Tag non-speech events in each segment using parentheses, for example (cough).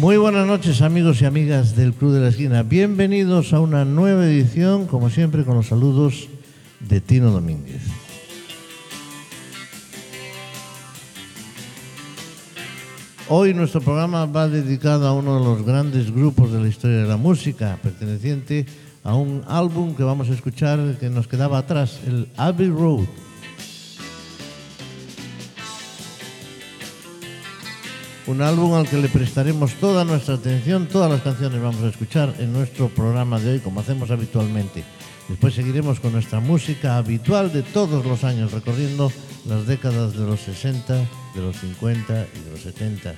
Muy buenas noches amigos y amigas del Club de la Esquina. Bienvenidos a una nueva edición, como siempre, con los saludos de Tino Domínguez. Hoy nuestro programa va dedicado a uno de los grandes grupos de la historia de la música, perteneciente a un álbum que vamos a escuchar que nos quedaba atrás, el Abbey Road. Un álbum al que le prestaremos toda nuestra atención, todas las canciones vamos a escuchar en nuestro programa de hoy, como hacemos habitualmente. Después seguiremos con nuestra música habitual de todos los años, recorriendo las décadas de los 60, de los 50 y de los 70.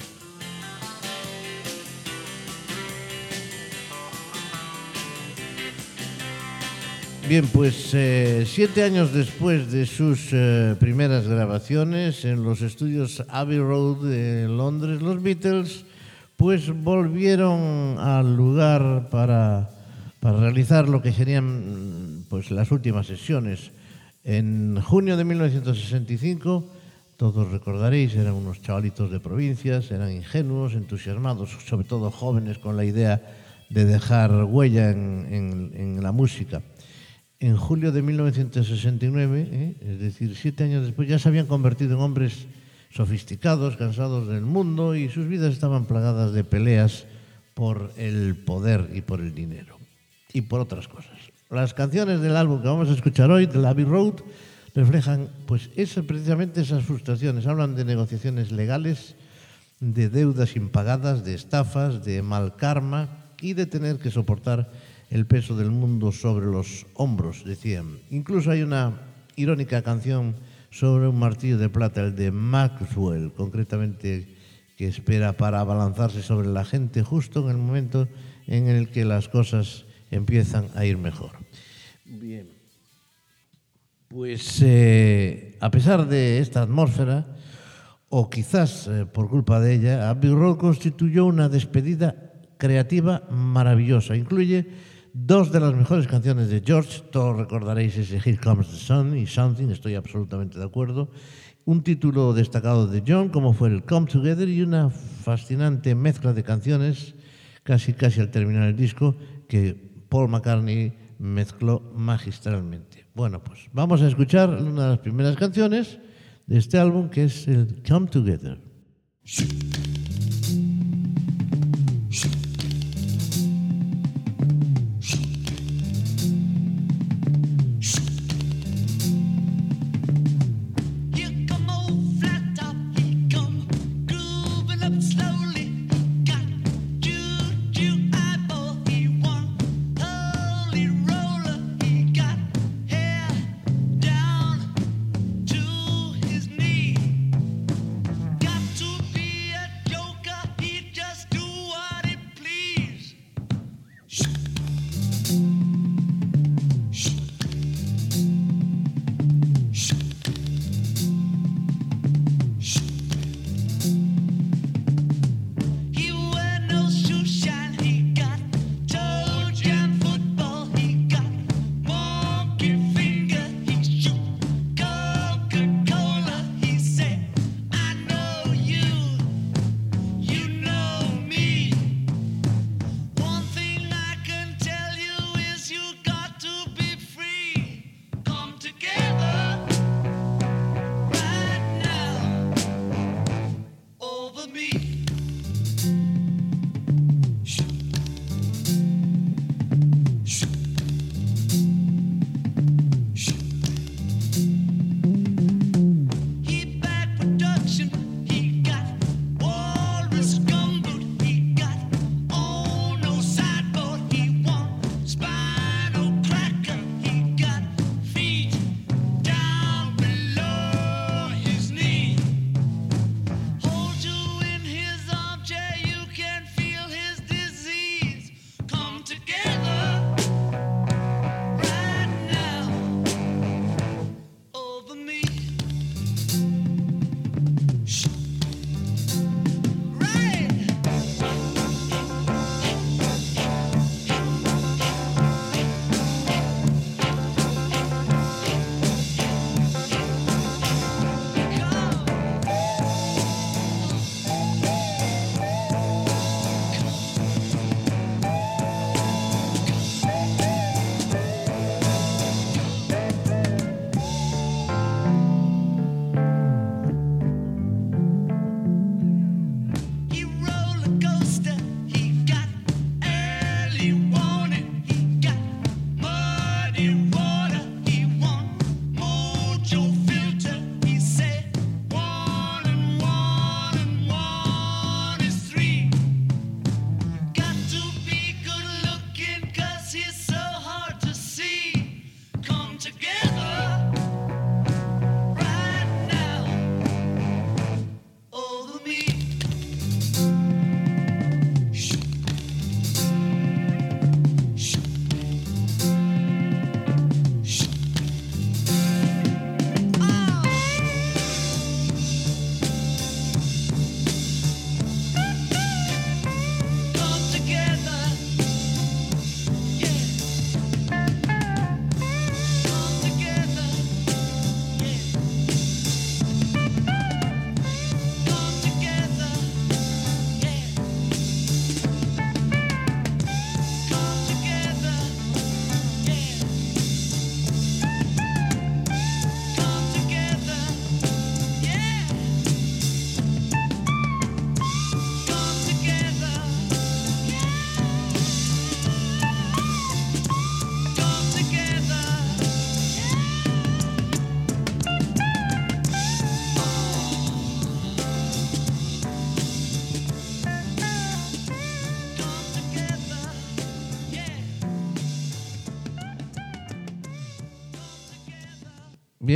Bien, pues eh, siete años después de sus eh, primeras grabaciones en los estudios Abbey Road de Londres, los Beatles pues volvieron al lugar para, para realizar lo que serían pues, las últimas sesiones. En junio de 1965, todos recordaréis, eran unos chavalitos de provincias, eran ingenuos, entusiasmados, sobre todo jóvenes con la idea de dejar huella en, en, en la música en julio de 1969, ¿eh? es decir, siete años después, ya se habían convertido en hombres sofisticados, cansados del mundo y sus vidas estaban plagadas de peleas por el poder y por el dinero y por otras cosas. Las canciones del álbum que vamos a escuchar hoy, The Abbey Road, reflejan pues esas, precisamente esas frustraciones. Hablan de negociaciones legales, de deudas impagadas, de estafas, de mal karma y de tener que soportar el peso del mundo sobre los hombros, decían. Incluso hay una irónica canción sobre un martillo de plata, el de Maxwell, concretamente, que espera para abalanzarse sobre la gente justo en el momento en el que las cosas empiezan a ir mejor. Bien. Pues eh, a pesar de esta atmósfera, o quizás eh, por culpa de ella, Abbey Road constituyó una despedida creativa maravillosa. Incluye Dos de las mejores canciones de George, todos recordaréis ese Here Comes the Sun y Something, estoy absolutamente de acuerdo. Un título destacado de John, como fue el Come Together, y una fascinante mezcla de canciones, casi casi al terminar el disco, que Paul McCartney mezcló magistralmente. Bueno, pues vamos a escuchar una de las primeras canciones de este álbum, que es el Come Together.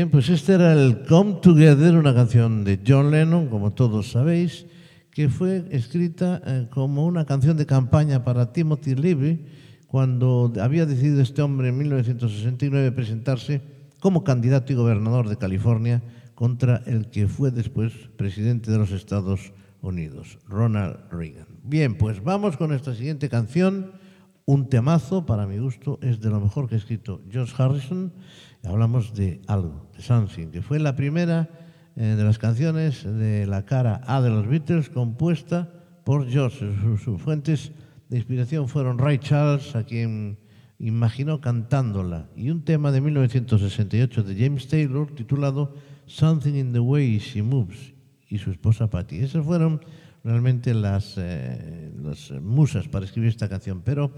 Bien, pues este era el Come Together, una canción de John Lennon, como todos sabéis, que fue escrita eh, como una canción de campaña para Timothy Leary cuando había decidido este hombre en 1969 presentarse como candidato y gobernador de California contra el que fue después presidente de los Estados Unidos, Ronald Reagan. Bien, pues vamos con esta siguiente canción, un temazo, para mi gusto, es de lo mejor que ha escrito George Harrison hablamos de algo, de Something, que fue la primera eh, de las canciones de la cara A de los Beatles compuesta por George. Sus, fuentes de inspiración fueron Ray Charles, a quien imaginó cantándola, y un tema de 1968 de James Taylor titulado Something in the Way She Moves, y su esposa Patty. Esas fueron realmente las, eh, las musas para escribir esta canción, pero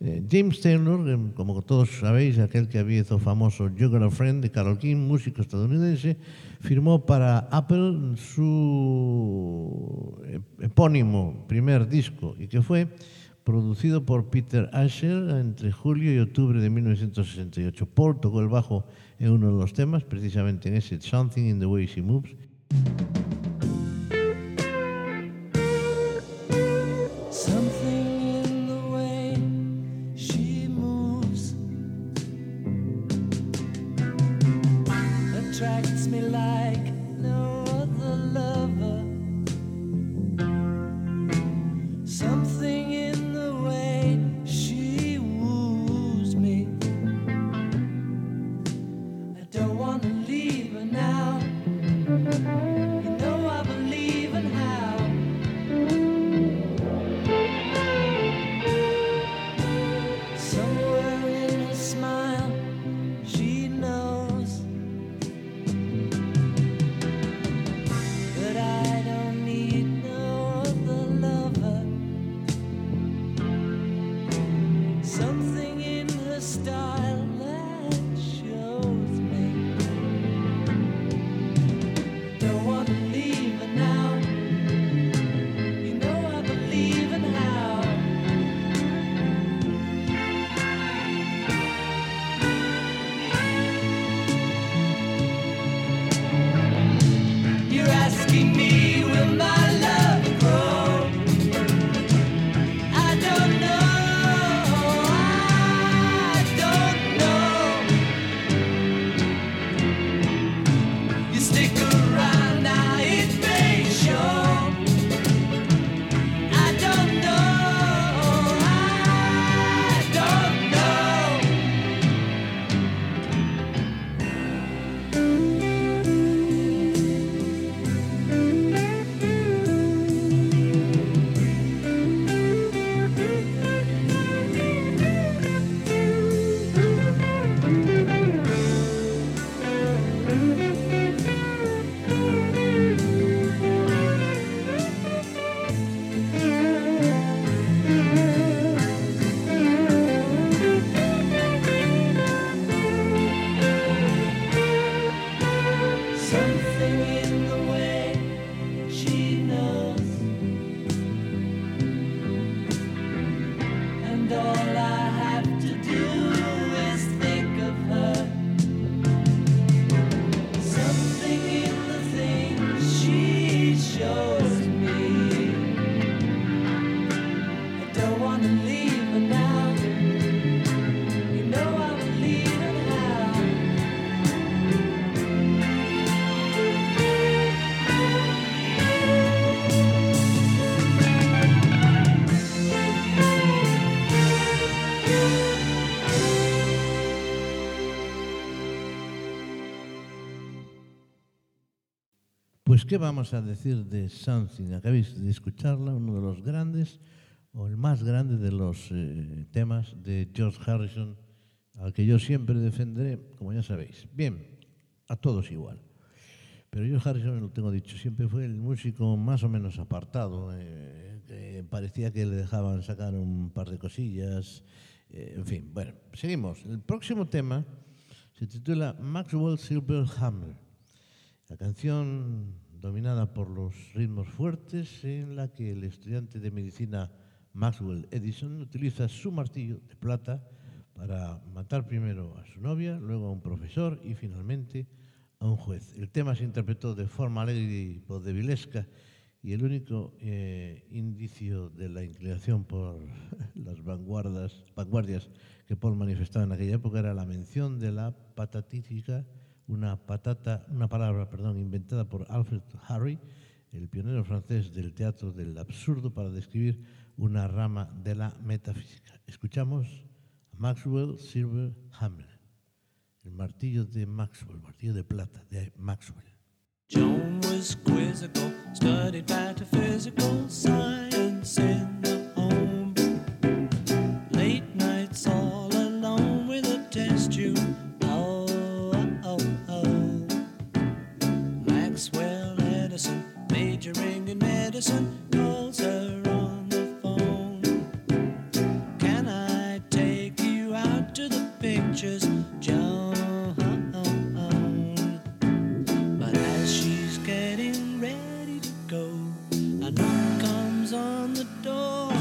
eh, James Taylor, como todos sabéis, aquel que había hecho famoso You Got Friend de Carol King, músico estadounidense, firmó para Apple su epónimo primer disco y que fue producido por Peter Asher entre julio y octubre de 1968. Paul tocó el bajo en uno de los temas, precisamente en ese Something in the Way She Moves. ¿Qué vamos a decir de Something? Acabáis de escucharla, uno de los grandes, o el más grande de los eh, temas de George Harrison, al que yo siempre defenderé, como ya sabéis. Bien, a todos igual. Pero George Harrison, lo tengo dicho, siempre fue el músico más o menos apartado. Eh, parecía que le dejaban sacar un par de cosillas. Eh, en fin, bueno, seguimos. El próximo tema se titula Maxwell Silver Hammer. La canción dominada por los ritmos fuertes, en la que el estudiante de medicina Maxwell Edison utiliza su martillo de plata para matar primero a su novia, luego a un profesor y finalmente a un juez. El tema se interpretó de forma alegre y podevilesca y el único eh, indicio de la inclinación por (laughs) las vanguardias, vanguardias que Paul manifestaba en aquella época era la mención de la patatífica, una patata, una palabra, perdón, inventada por Alfred Harry, el pionero francés del teatro del absurdo para describir una rama de la metafísica. Escuchamos a Maxwell Silver Hammer, el martillo de Maxwell, el martillo de plata de Maxwell. Joan was quizzical, studied metaphysical science medicine, calls her on the phone. Can I take you out to the pictures, Joan? But as she's getting ready to go, a knock comes on the door.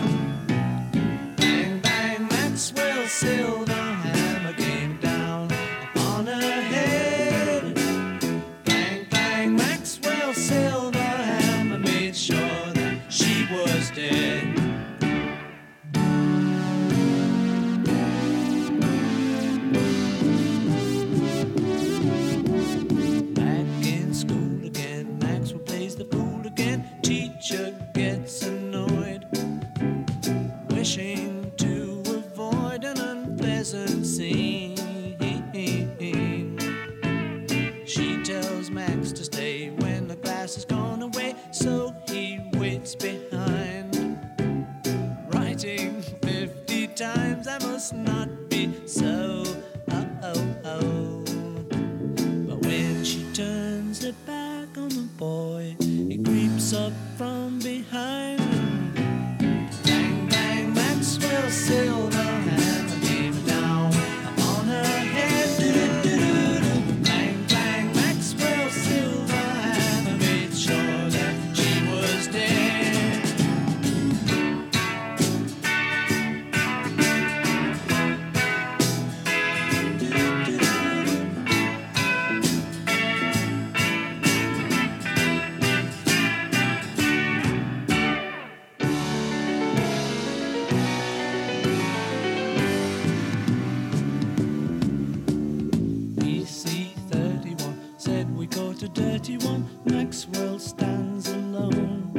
Go to dirty one. Maxwell stands alone,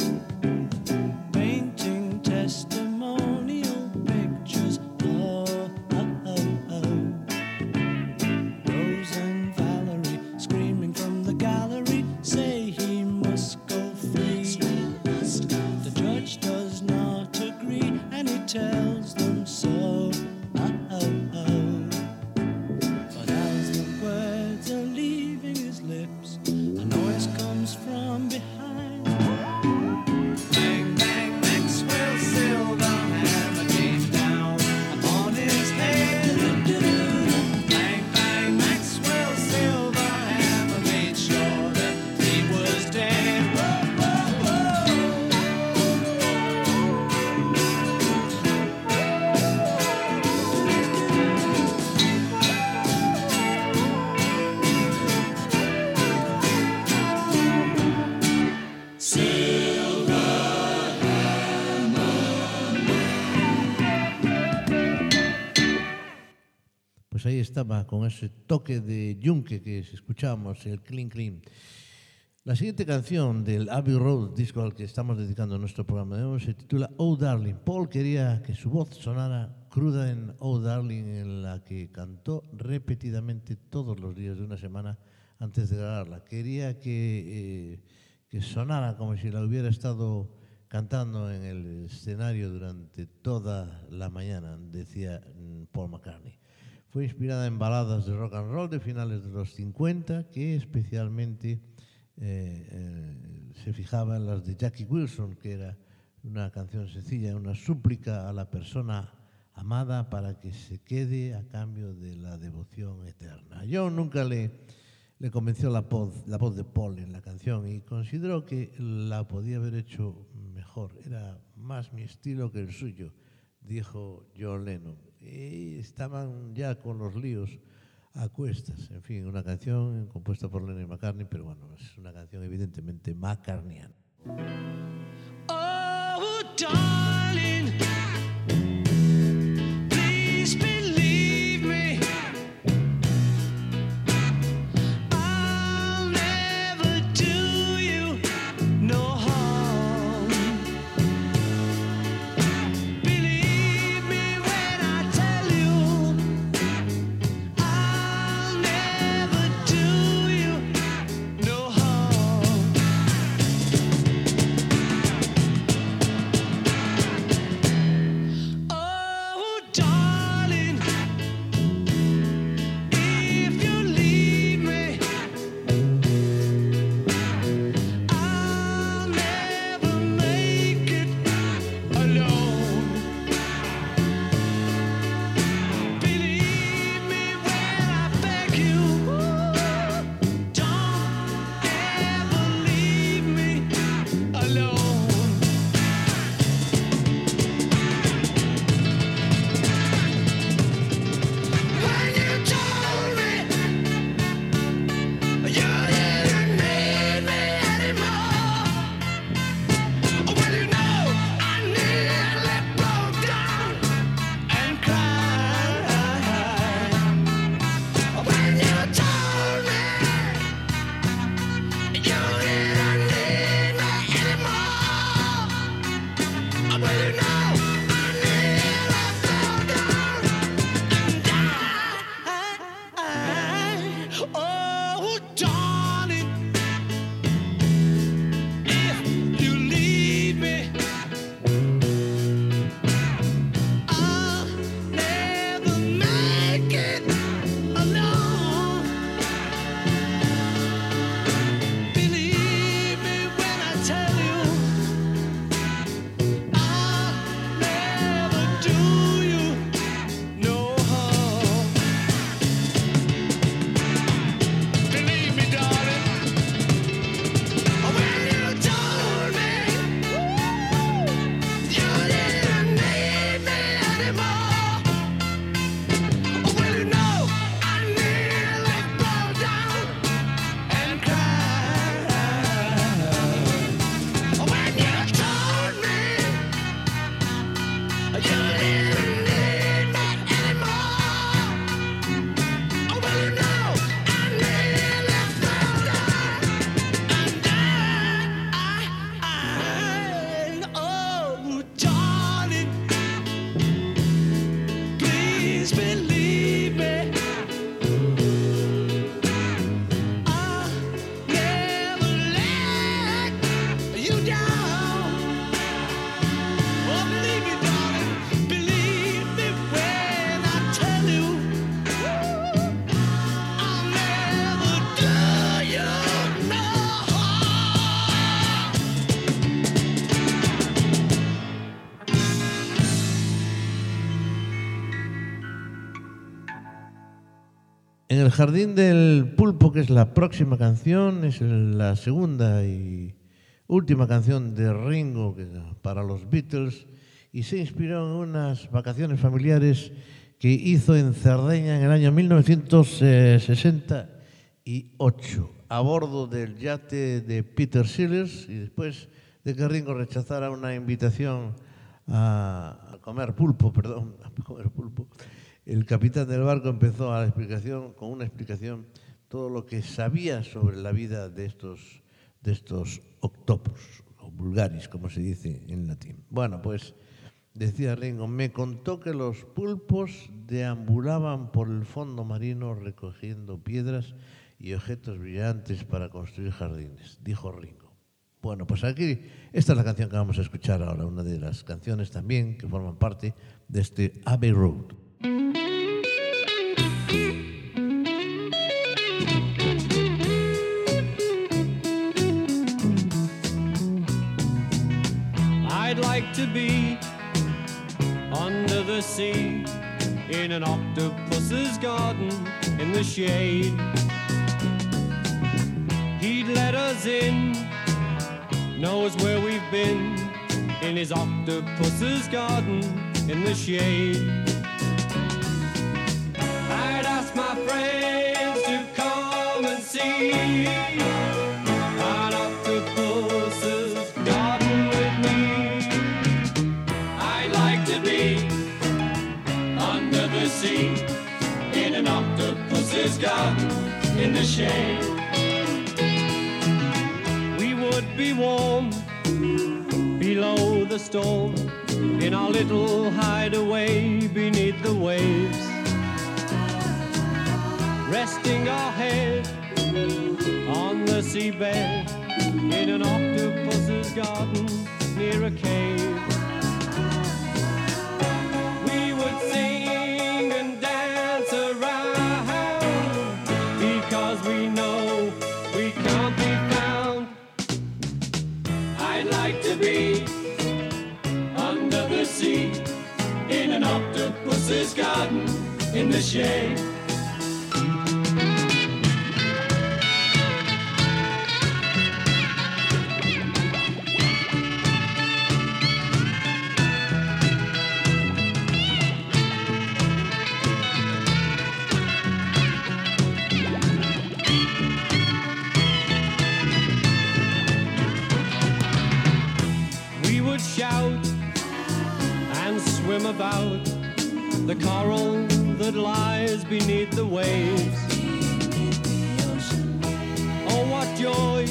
estaba con ese toque de yunque que escuchábamos, el clean clean. La siguiente canción del Abbey Road, disco al que estamos dedicando nuestro programa de hoy, se titula Oh Darling. Paul quería que su voz sonara cruda en Oh Darling, en la que cantó repetidamente todos los días de una semana antes de grabarla. Quería que, eh, que sonara como si la hubiera estado cantando en el escenario durante toda la mañana, decía mm, Paul McCartney. Fue inspirada en baladas de rock and roll de finales de los 50, que especialmente eh, eh, se fijaba en las de Jackie Wilson, que era una canción sencilla, una súplica a la persona amada para que se quede a cambio de la devoción eterna. Yo nunca le, le convenció la voz, la voz de Paul en la canción y consideró que la podía haber hecho mejor. Era más mi estilo que el suyo, dijo John Lennon. y estaban ya con los líos a cuestas. En fin, una canción compuesta por Lenny McCartney, pero bueno, es una canción evidentemente macarniana. Oh, darling. El Jardín del Pulpo, que es la próxima canción, es la segunda y última canción de Ringo para los Beatles y se inspiró en unas vacaciones familiares que hizo en Cerdeña en el año 1968 a bordo del yate de Peter Sellers y después de que Ringo rechazara una invitación a comer pulpo, perdón, a comer pulpo, el capitán del barco empezó a la explicación, con una explicación, todo lo que sabía sobre la vida de estos, de estos octopus, o vulgaris, como se dice en latín. Bueno, pues decía Ringo, me contó que los pulpos deambulaban por el fondo marino recogiendo piedras y objetos brillantes para construir jardines, dijo Ringo. Bueno, pues aquí, esta es la canción que vamos a escuchar ahora, una de las canciones también que forman parte de este Abbey Road. I'd like to be under the sea in an octopus's garden in the shade. He'd let us in, knows where we've been in his octopus's garden in the shade my friends to come and see. in an octopus's garden in the shade. We would be warm below the storm in our little hideaway beneath the waves. Resting our head on the seabed in an octopus's garden near a cave. We would sing and dance around because we know we can't be found. I'd like to be under the sea in an octopus's garden in the shade. Coral that lies beneath the waves. Oh, what joy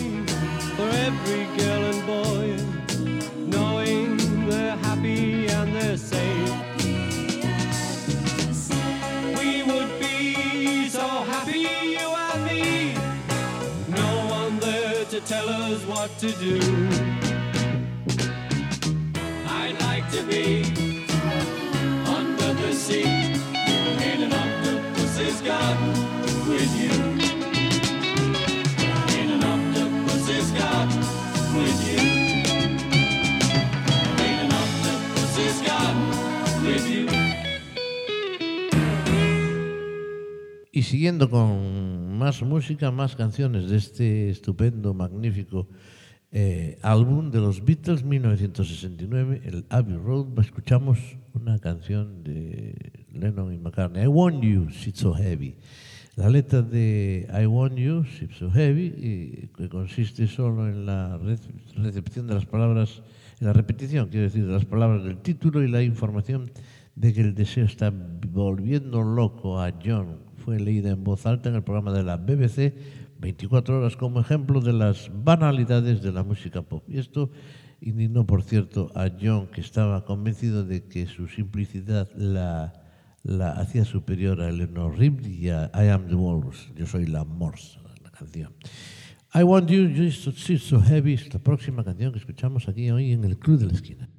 for every girl and boy, knowing they're happy and they're safe. We would be so happy, you and me. No one there to tell us what to do. Siguiendo con más música, más canciones de este estupendo, magnífico eh, álbum de los Beatles 1969, el Abbey Road, escuchamos una canción de Lennon y McCartney, I Want You, She's So Heavy. La letra de I Want You, She's So Heavy, que consiste solo en la re- recepción de las palabras, en la repetición, quiero decir, de las palabras del título y la información de que el deseo está volviendo loco a John. Fue leída en voz alta en el programa de la BBC 24 horas como ejemplo de las banalidades de la música pop. Y esto indignó, por cierto, a John, que estaba convencido de que su simplicidad la, la hacía superior a Eleanor Rigby y a I Am the Walrus. Yo soy la morsa, la canción. I Want You, You She's So Heavy, es la próxima canción que escuchamos aquí hoy en el Club de la Esquina.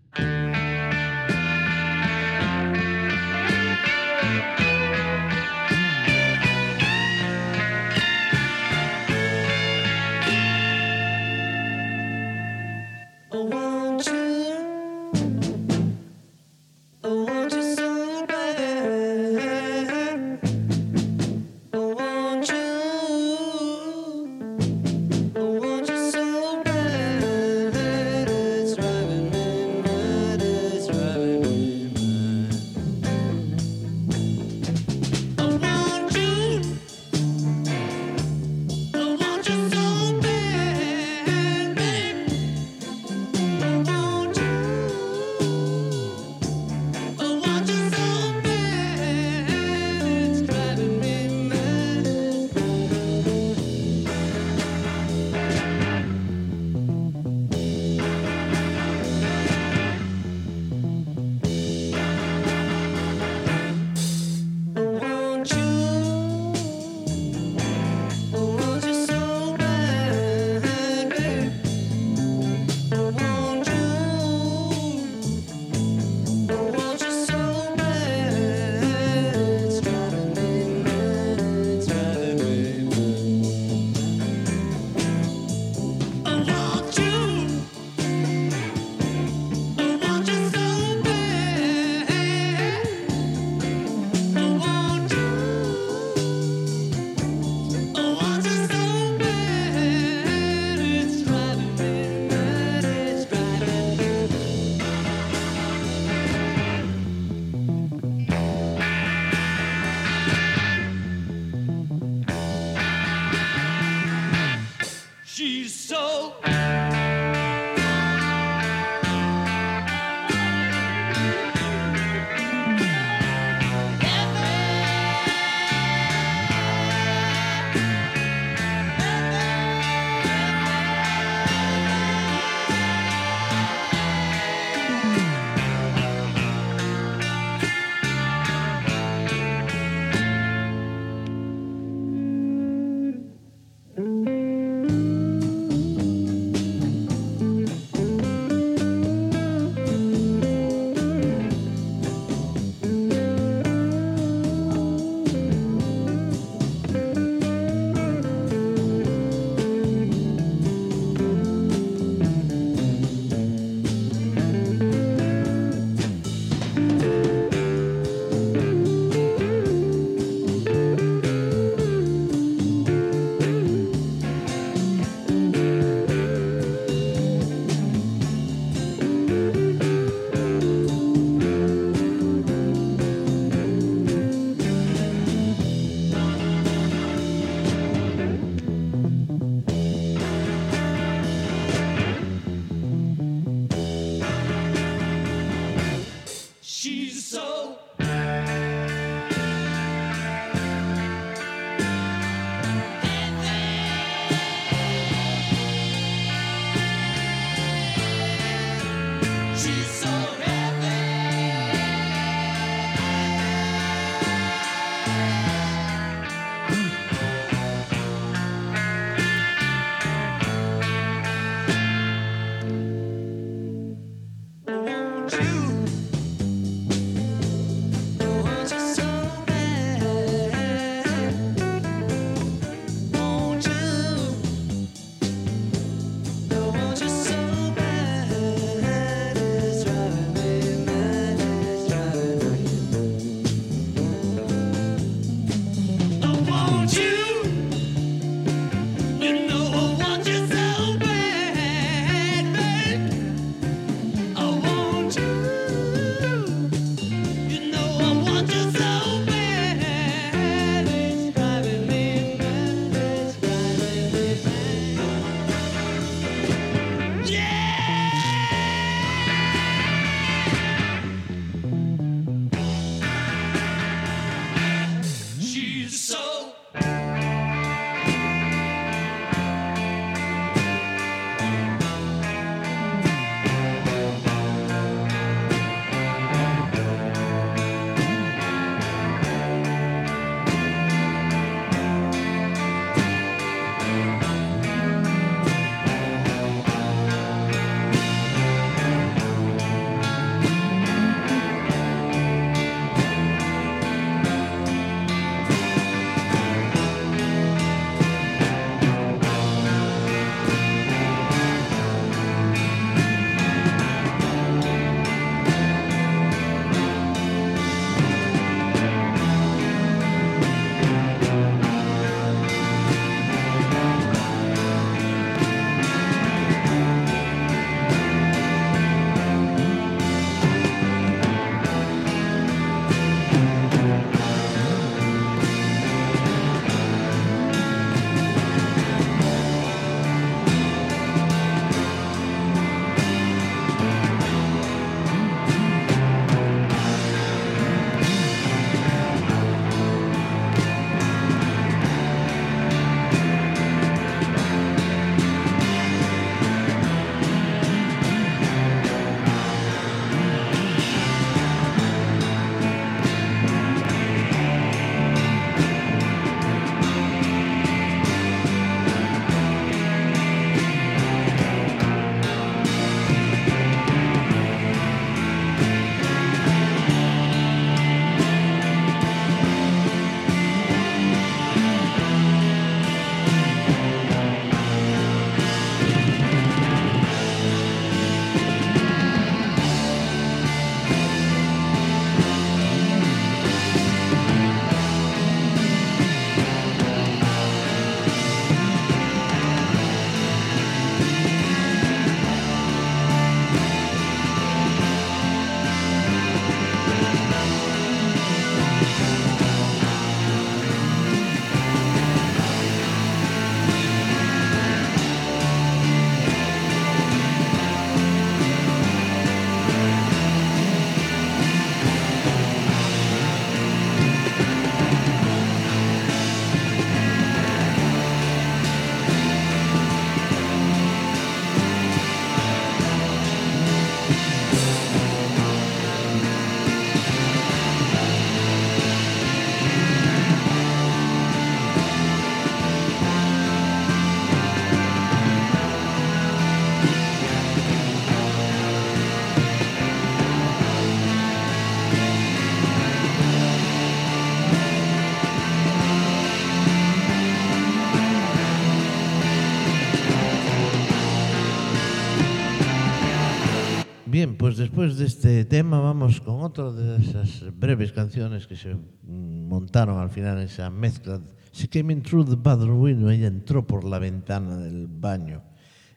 Después de este tema vamos con otra de esas breves canciones que se montaron al final en esa mezcla. She came in through the bathroom window, ella entró por la ventana del baño.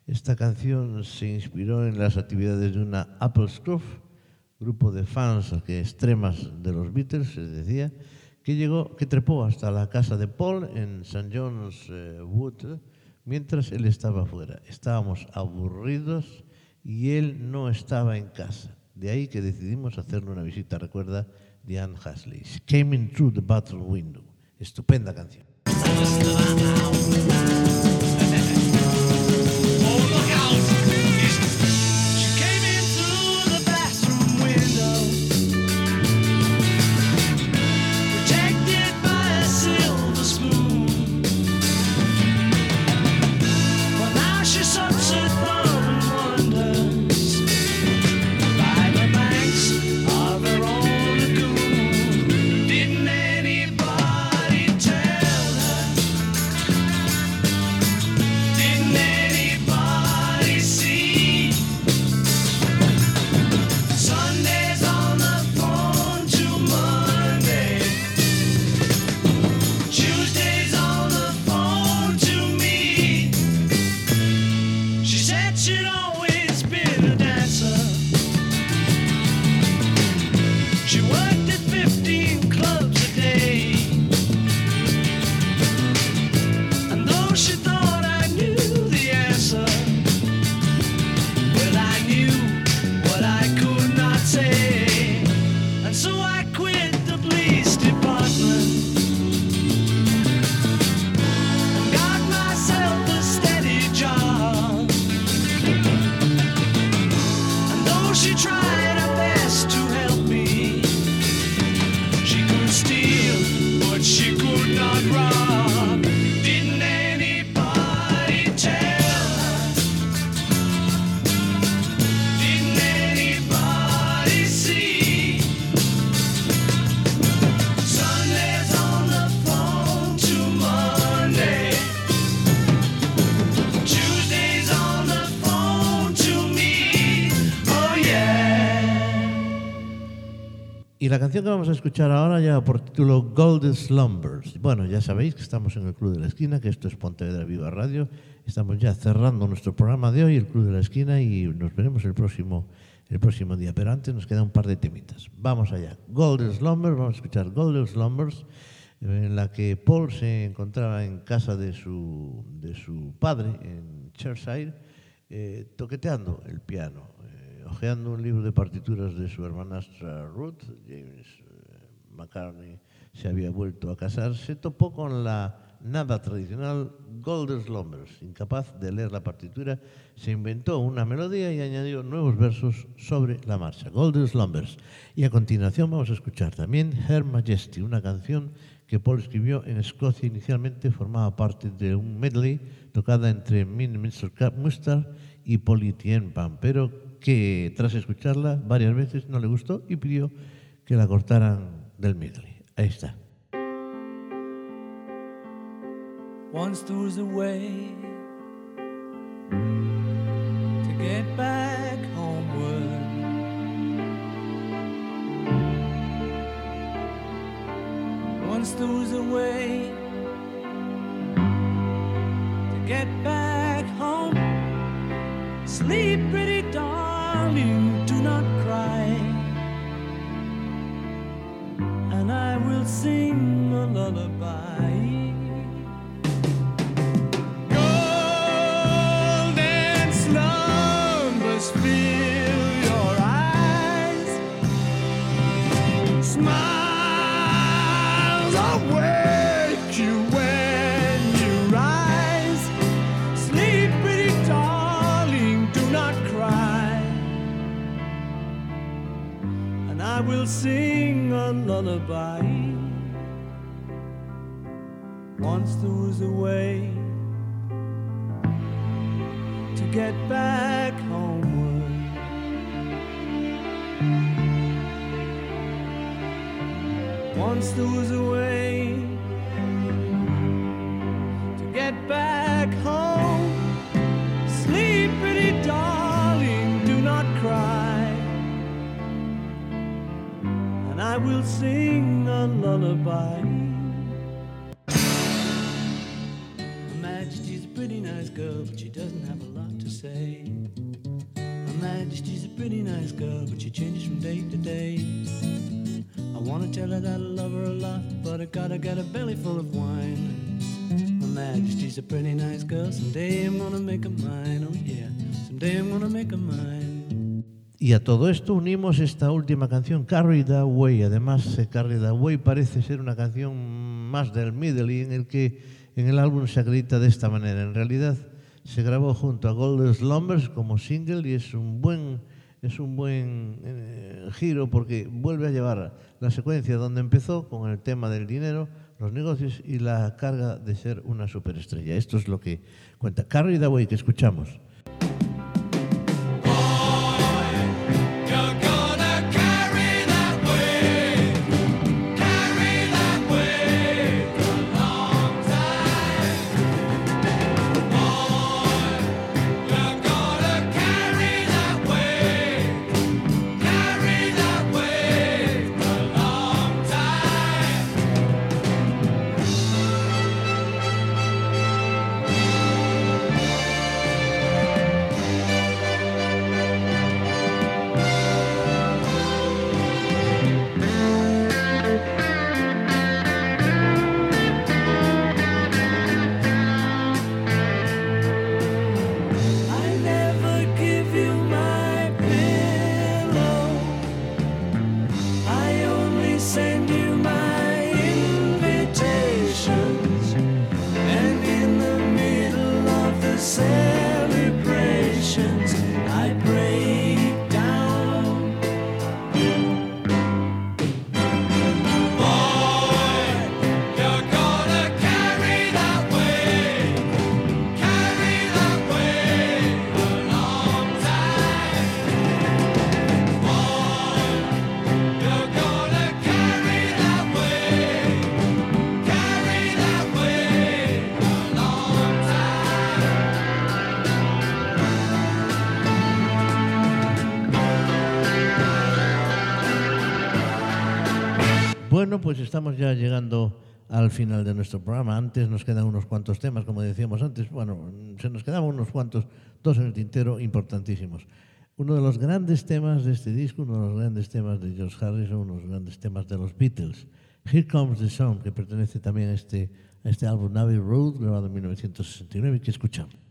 Esta canción se inspiró en las actividades de una Apple Scruff, grupo de fans que extremas de los Beatles, se decía, que llegó, que trepó hasta la casa de Paul en St. John's eh, Wood mientras él estaba fuera. Estábamos aburridos y él no estaba en casa. De ahí que decidimos hacerle una visita, recuerda Diane Hasley. Came in through the bathroom window. Estupenda canción. La canción que vamos a escuchar ahora lleva por título Golden Slumbers. Bueno, ya sabéis que estamos en el Club de la Esquina, que esto es Pontevedra Viva Radio. Estamos ya cerrando nuestro programa de hoy, el Club de la Esquina, y nos veremos el próximo, el próximo día. Pero antes nos queda un par de temitas. Vamos allá. Golden Slumbers, vamos a escuchar Golden Slumbers, en la que Paul se encontraba en casa de su, de su padre, en Chershire, eh, toqueteando el piano, hojeando un libro de partituras de su hermanastra Ruth, James eh, McCartney se había vuelto a casar, se topó con la nada tradicional Golden Slumbers. Incapaz de leer la partitura, se inventó una melodía y añadió nuevos versos sobre la marcha. Golden Slumbers. Y a continuación vamos a escuchar también Her Majesty, una canción que Paul escribió en Escocia inicialmente, formaba parte de un medley tocada entre Minster Mustard y Politien Pan, pero que tras escucharla varias veces no le gustó y pidió que la cortaran del medley. Ahí está. Once there was a way to get back homeward. Once there was a way lullaby. Once there was a way to get back homeward. Once there was a lullaby. Her Majesty's a pretty nice girl, but she doesn't have a lot to say. Her Majesty's a pretty nice girl, but she changes from day to day. I wanna tell her that I love her a lot, but I gotta get a belly full of wine. Her Majesty's a pretty nice girl, someday I'm gonna make her mine, oh yeah, someday I'm gonna make her mine. Y a todo esto unimos esta última canción, Carried Away. Además, eh, Carried Away parece ser una canción más del Middle en el que en el álbum se acredita de esta manera. En realidad, se grabó junto a Golden Slumbers como single y es un buen, es un buen eh, giro porque vuelve a llevar la secuencia donde empezó con el tema del dinero, los negocios y la carga de ser una superestrella. Esto es lo que cuenta Carried Away, que escuchamos. Pues estamos ya llegando al final de nuestro programa. Antes nos quedan unos cuantos temas, como decíamos antes. Bueno, se nos quedaban unos cuantos, dos en el tintero, importantísimos. Uno de los grandes temas de este disco, uno de los grandes temas de George Harrison, uno de los grandes temas de los Beatles. Here Comes the Sun, que pertenece también a este, a este álbum Navy Road, grabado en 1969, y que escuchamos.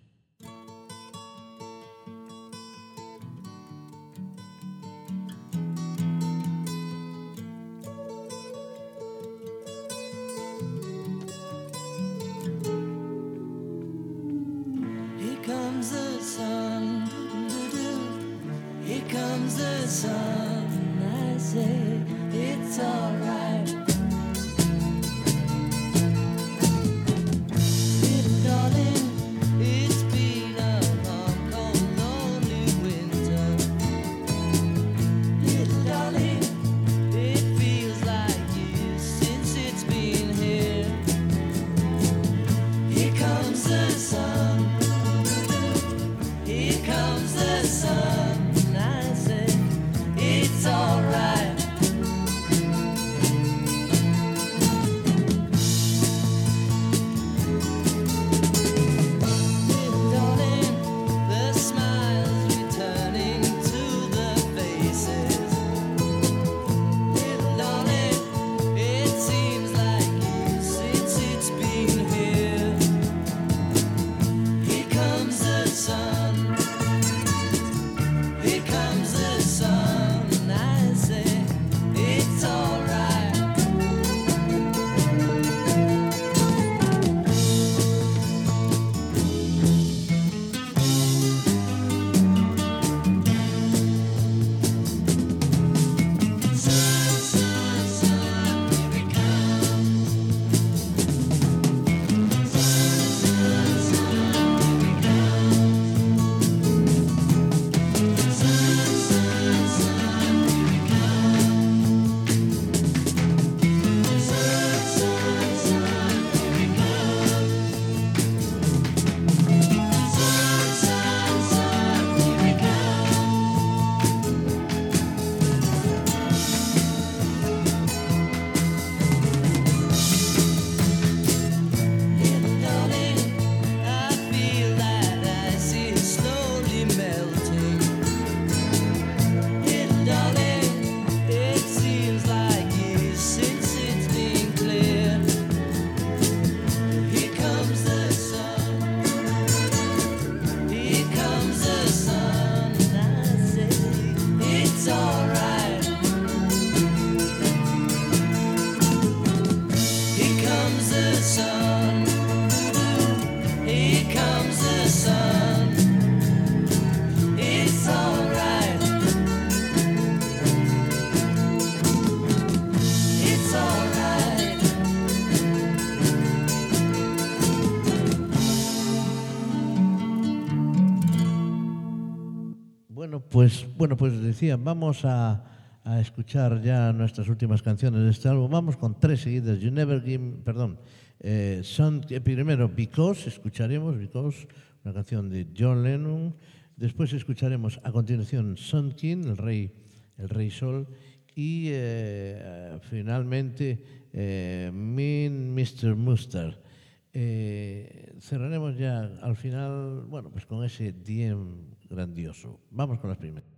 Bueno, pues decía, vamos a, a escuchar ya nuestras últimas canciones de este álbum. Vamos con tres seguidas. You Never Give, perdón, eh, eh, primero Because, escucharemos Because, una canción de John Lennon. Después escucharemos a continuación Sun King, el rey, el rey Sol, y eh, finalmente eh, Mean Mr. Mustard. Eh, cerraremos ya al final, bueno, pues con ese DM grandioso. Vamos con las primeras.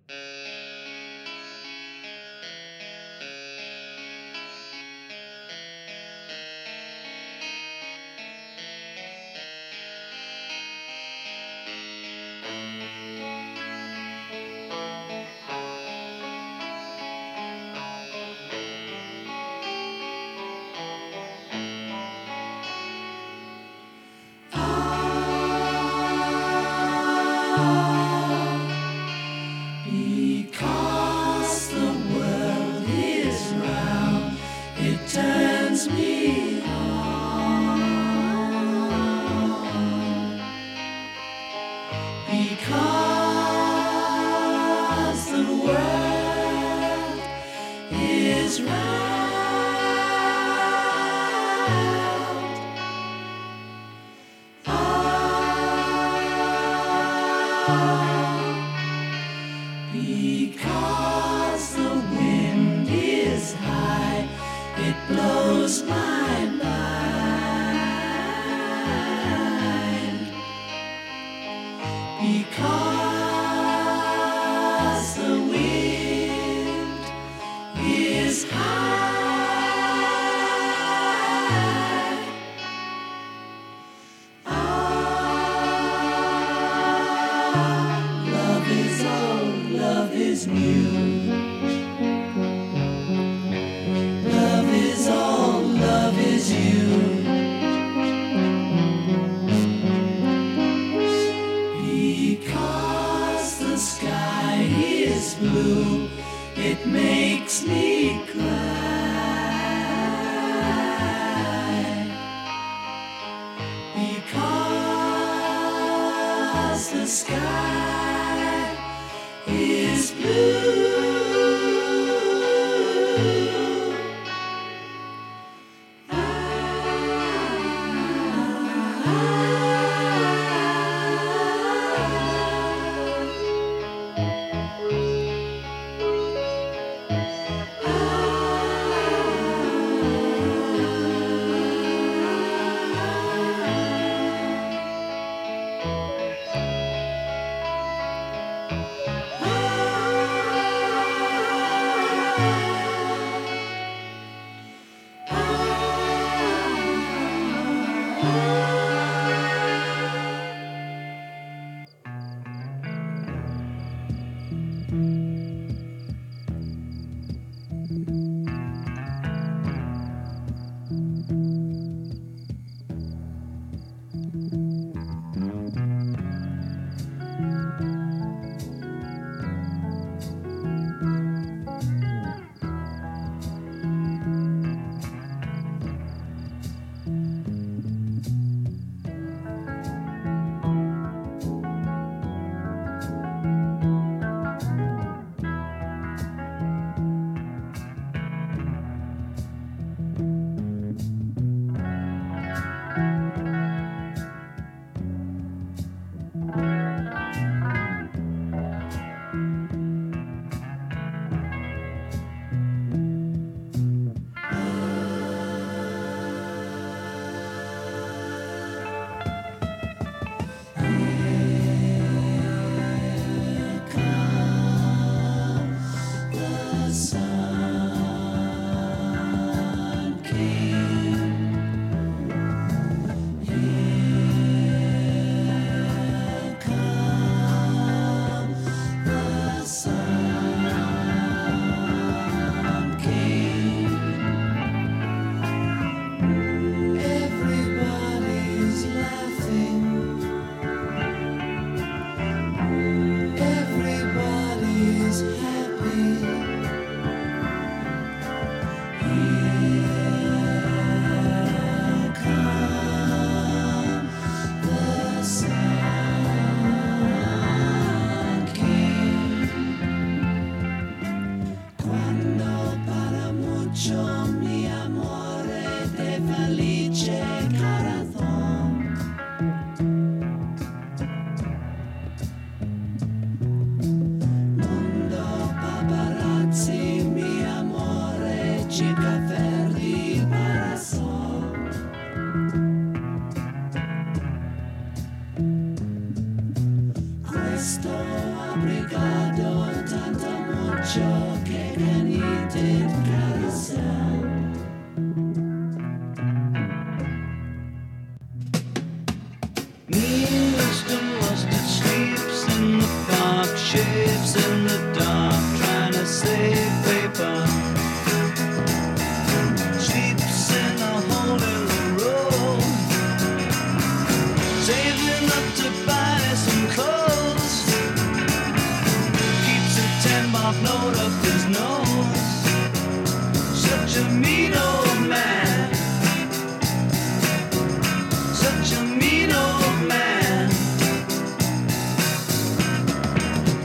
To Jimmy Norman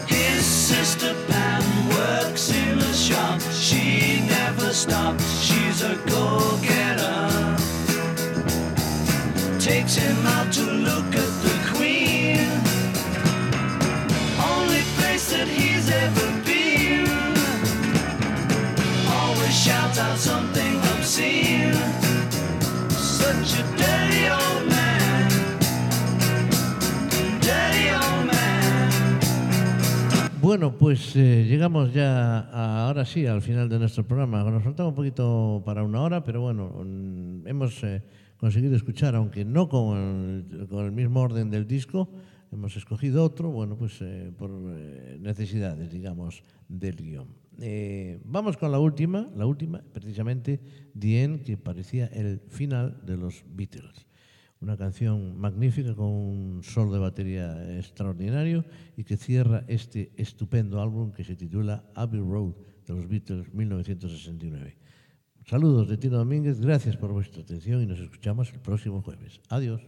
This sister Pam works in a shop. She never stops. She's a go getter Take him out to look Bueno, pues eh, llegamos ya a- ahora sí al final de nuestro programa. Nos faltaba un poquito para una hora, pero bueno, mm, hemos eh, conseguido escuchar, aunque no con el, con el mismo orden del disco, hemos escogido otro, bueno, pues eh, por eh, necesidades, digamos, del guion. Eh, vamos con la última, la última, precisamente, End, que parecía el final de los Beatles. Una canción magnífica con un sol de batería extraordinario y que cierra este estupendo álbum que se titula Abbey Road de los Beatles 1969. Saludos de Tino Domínguez, gracias por vuestra atención y nos escuchamos el próximo jueves. Adiós.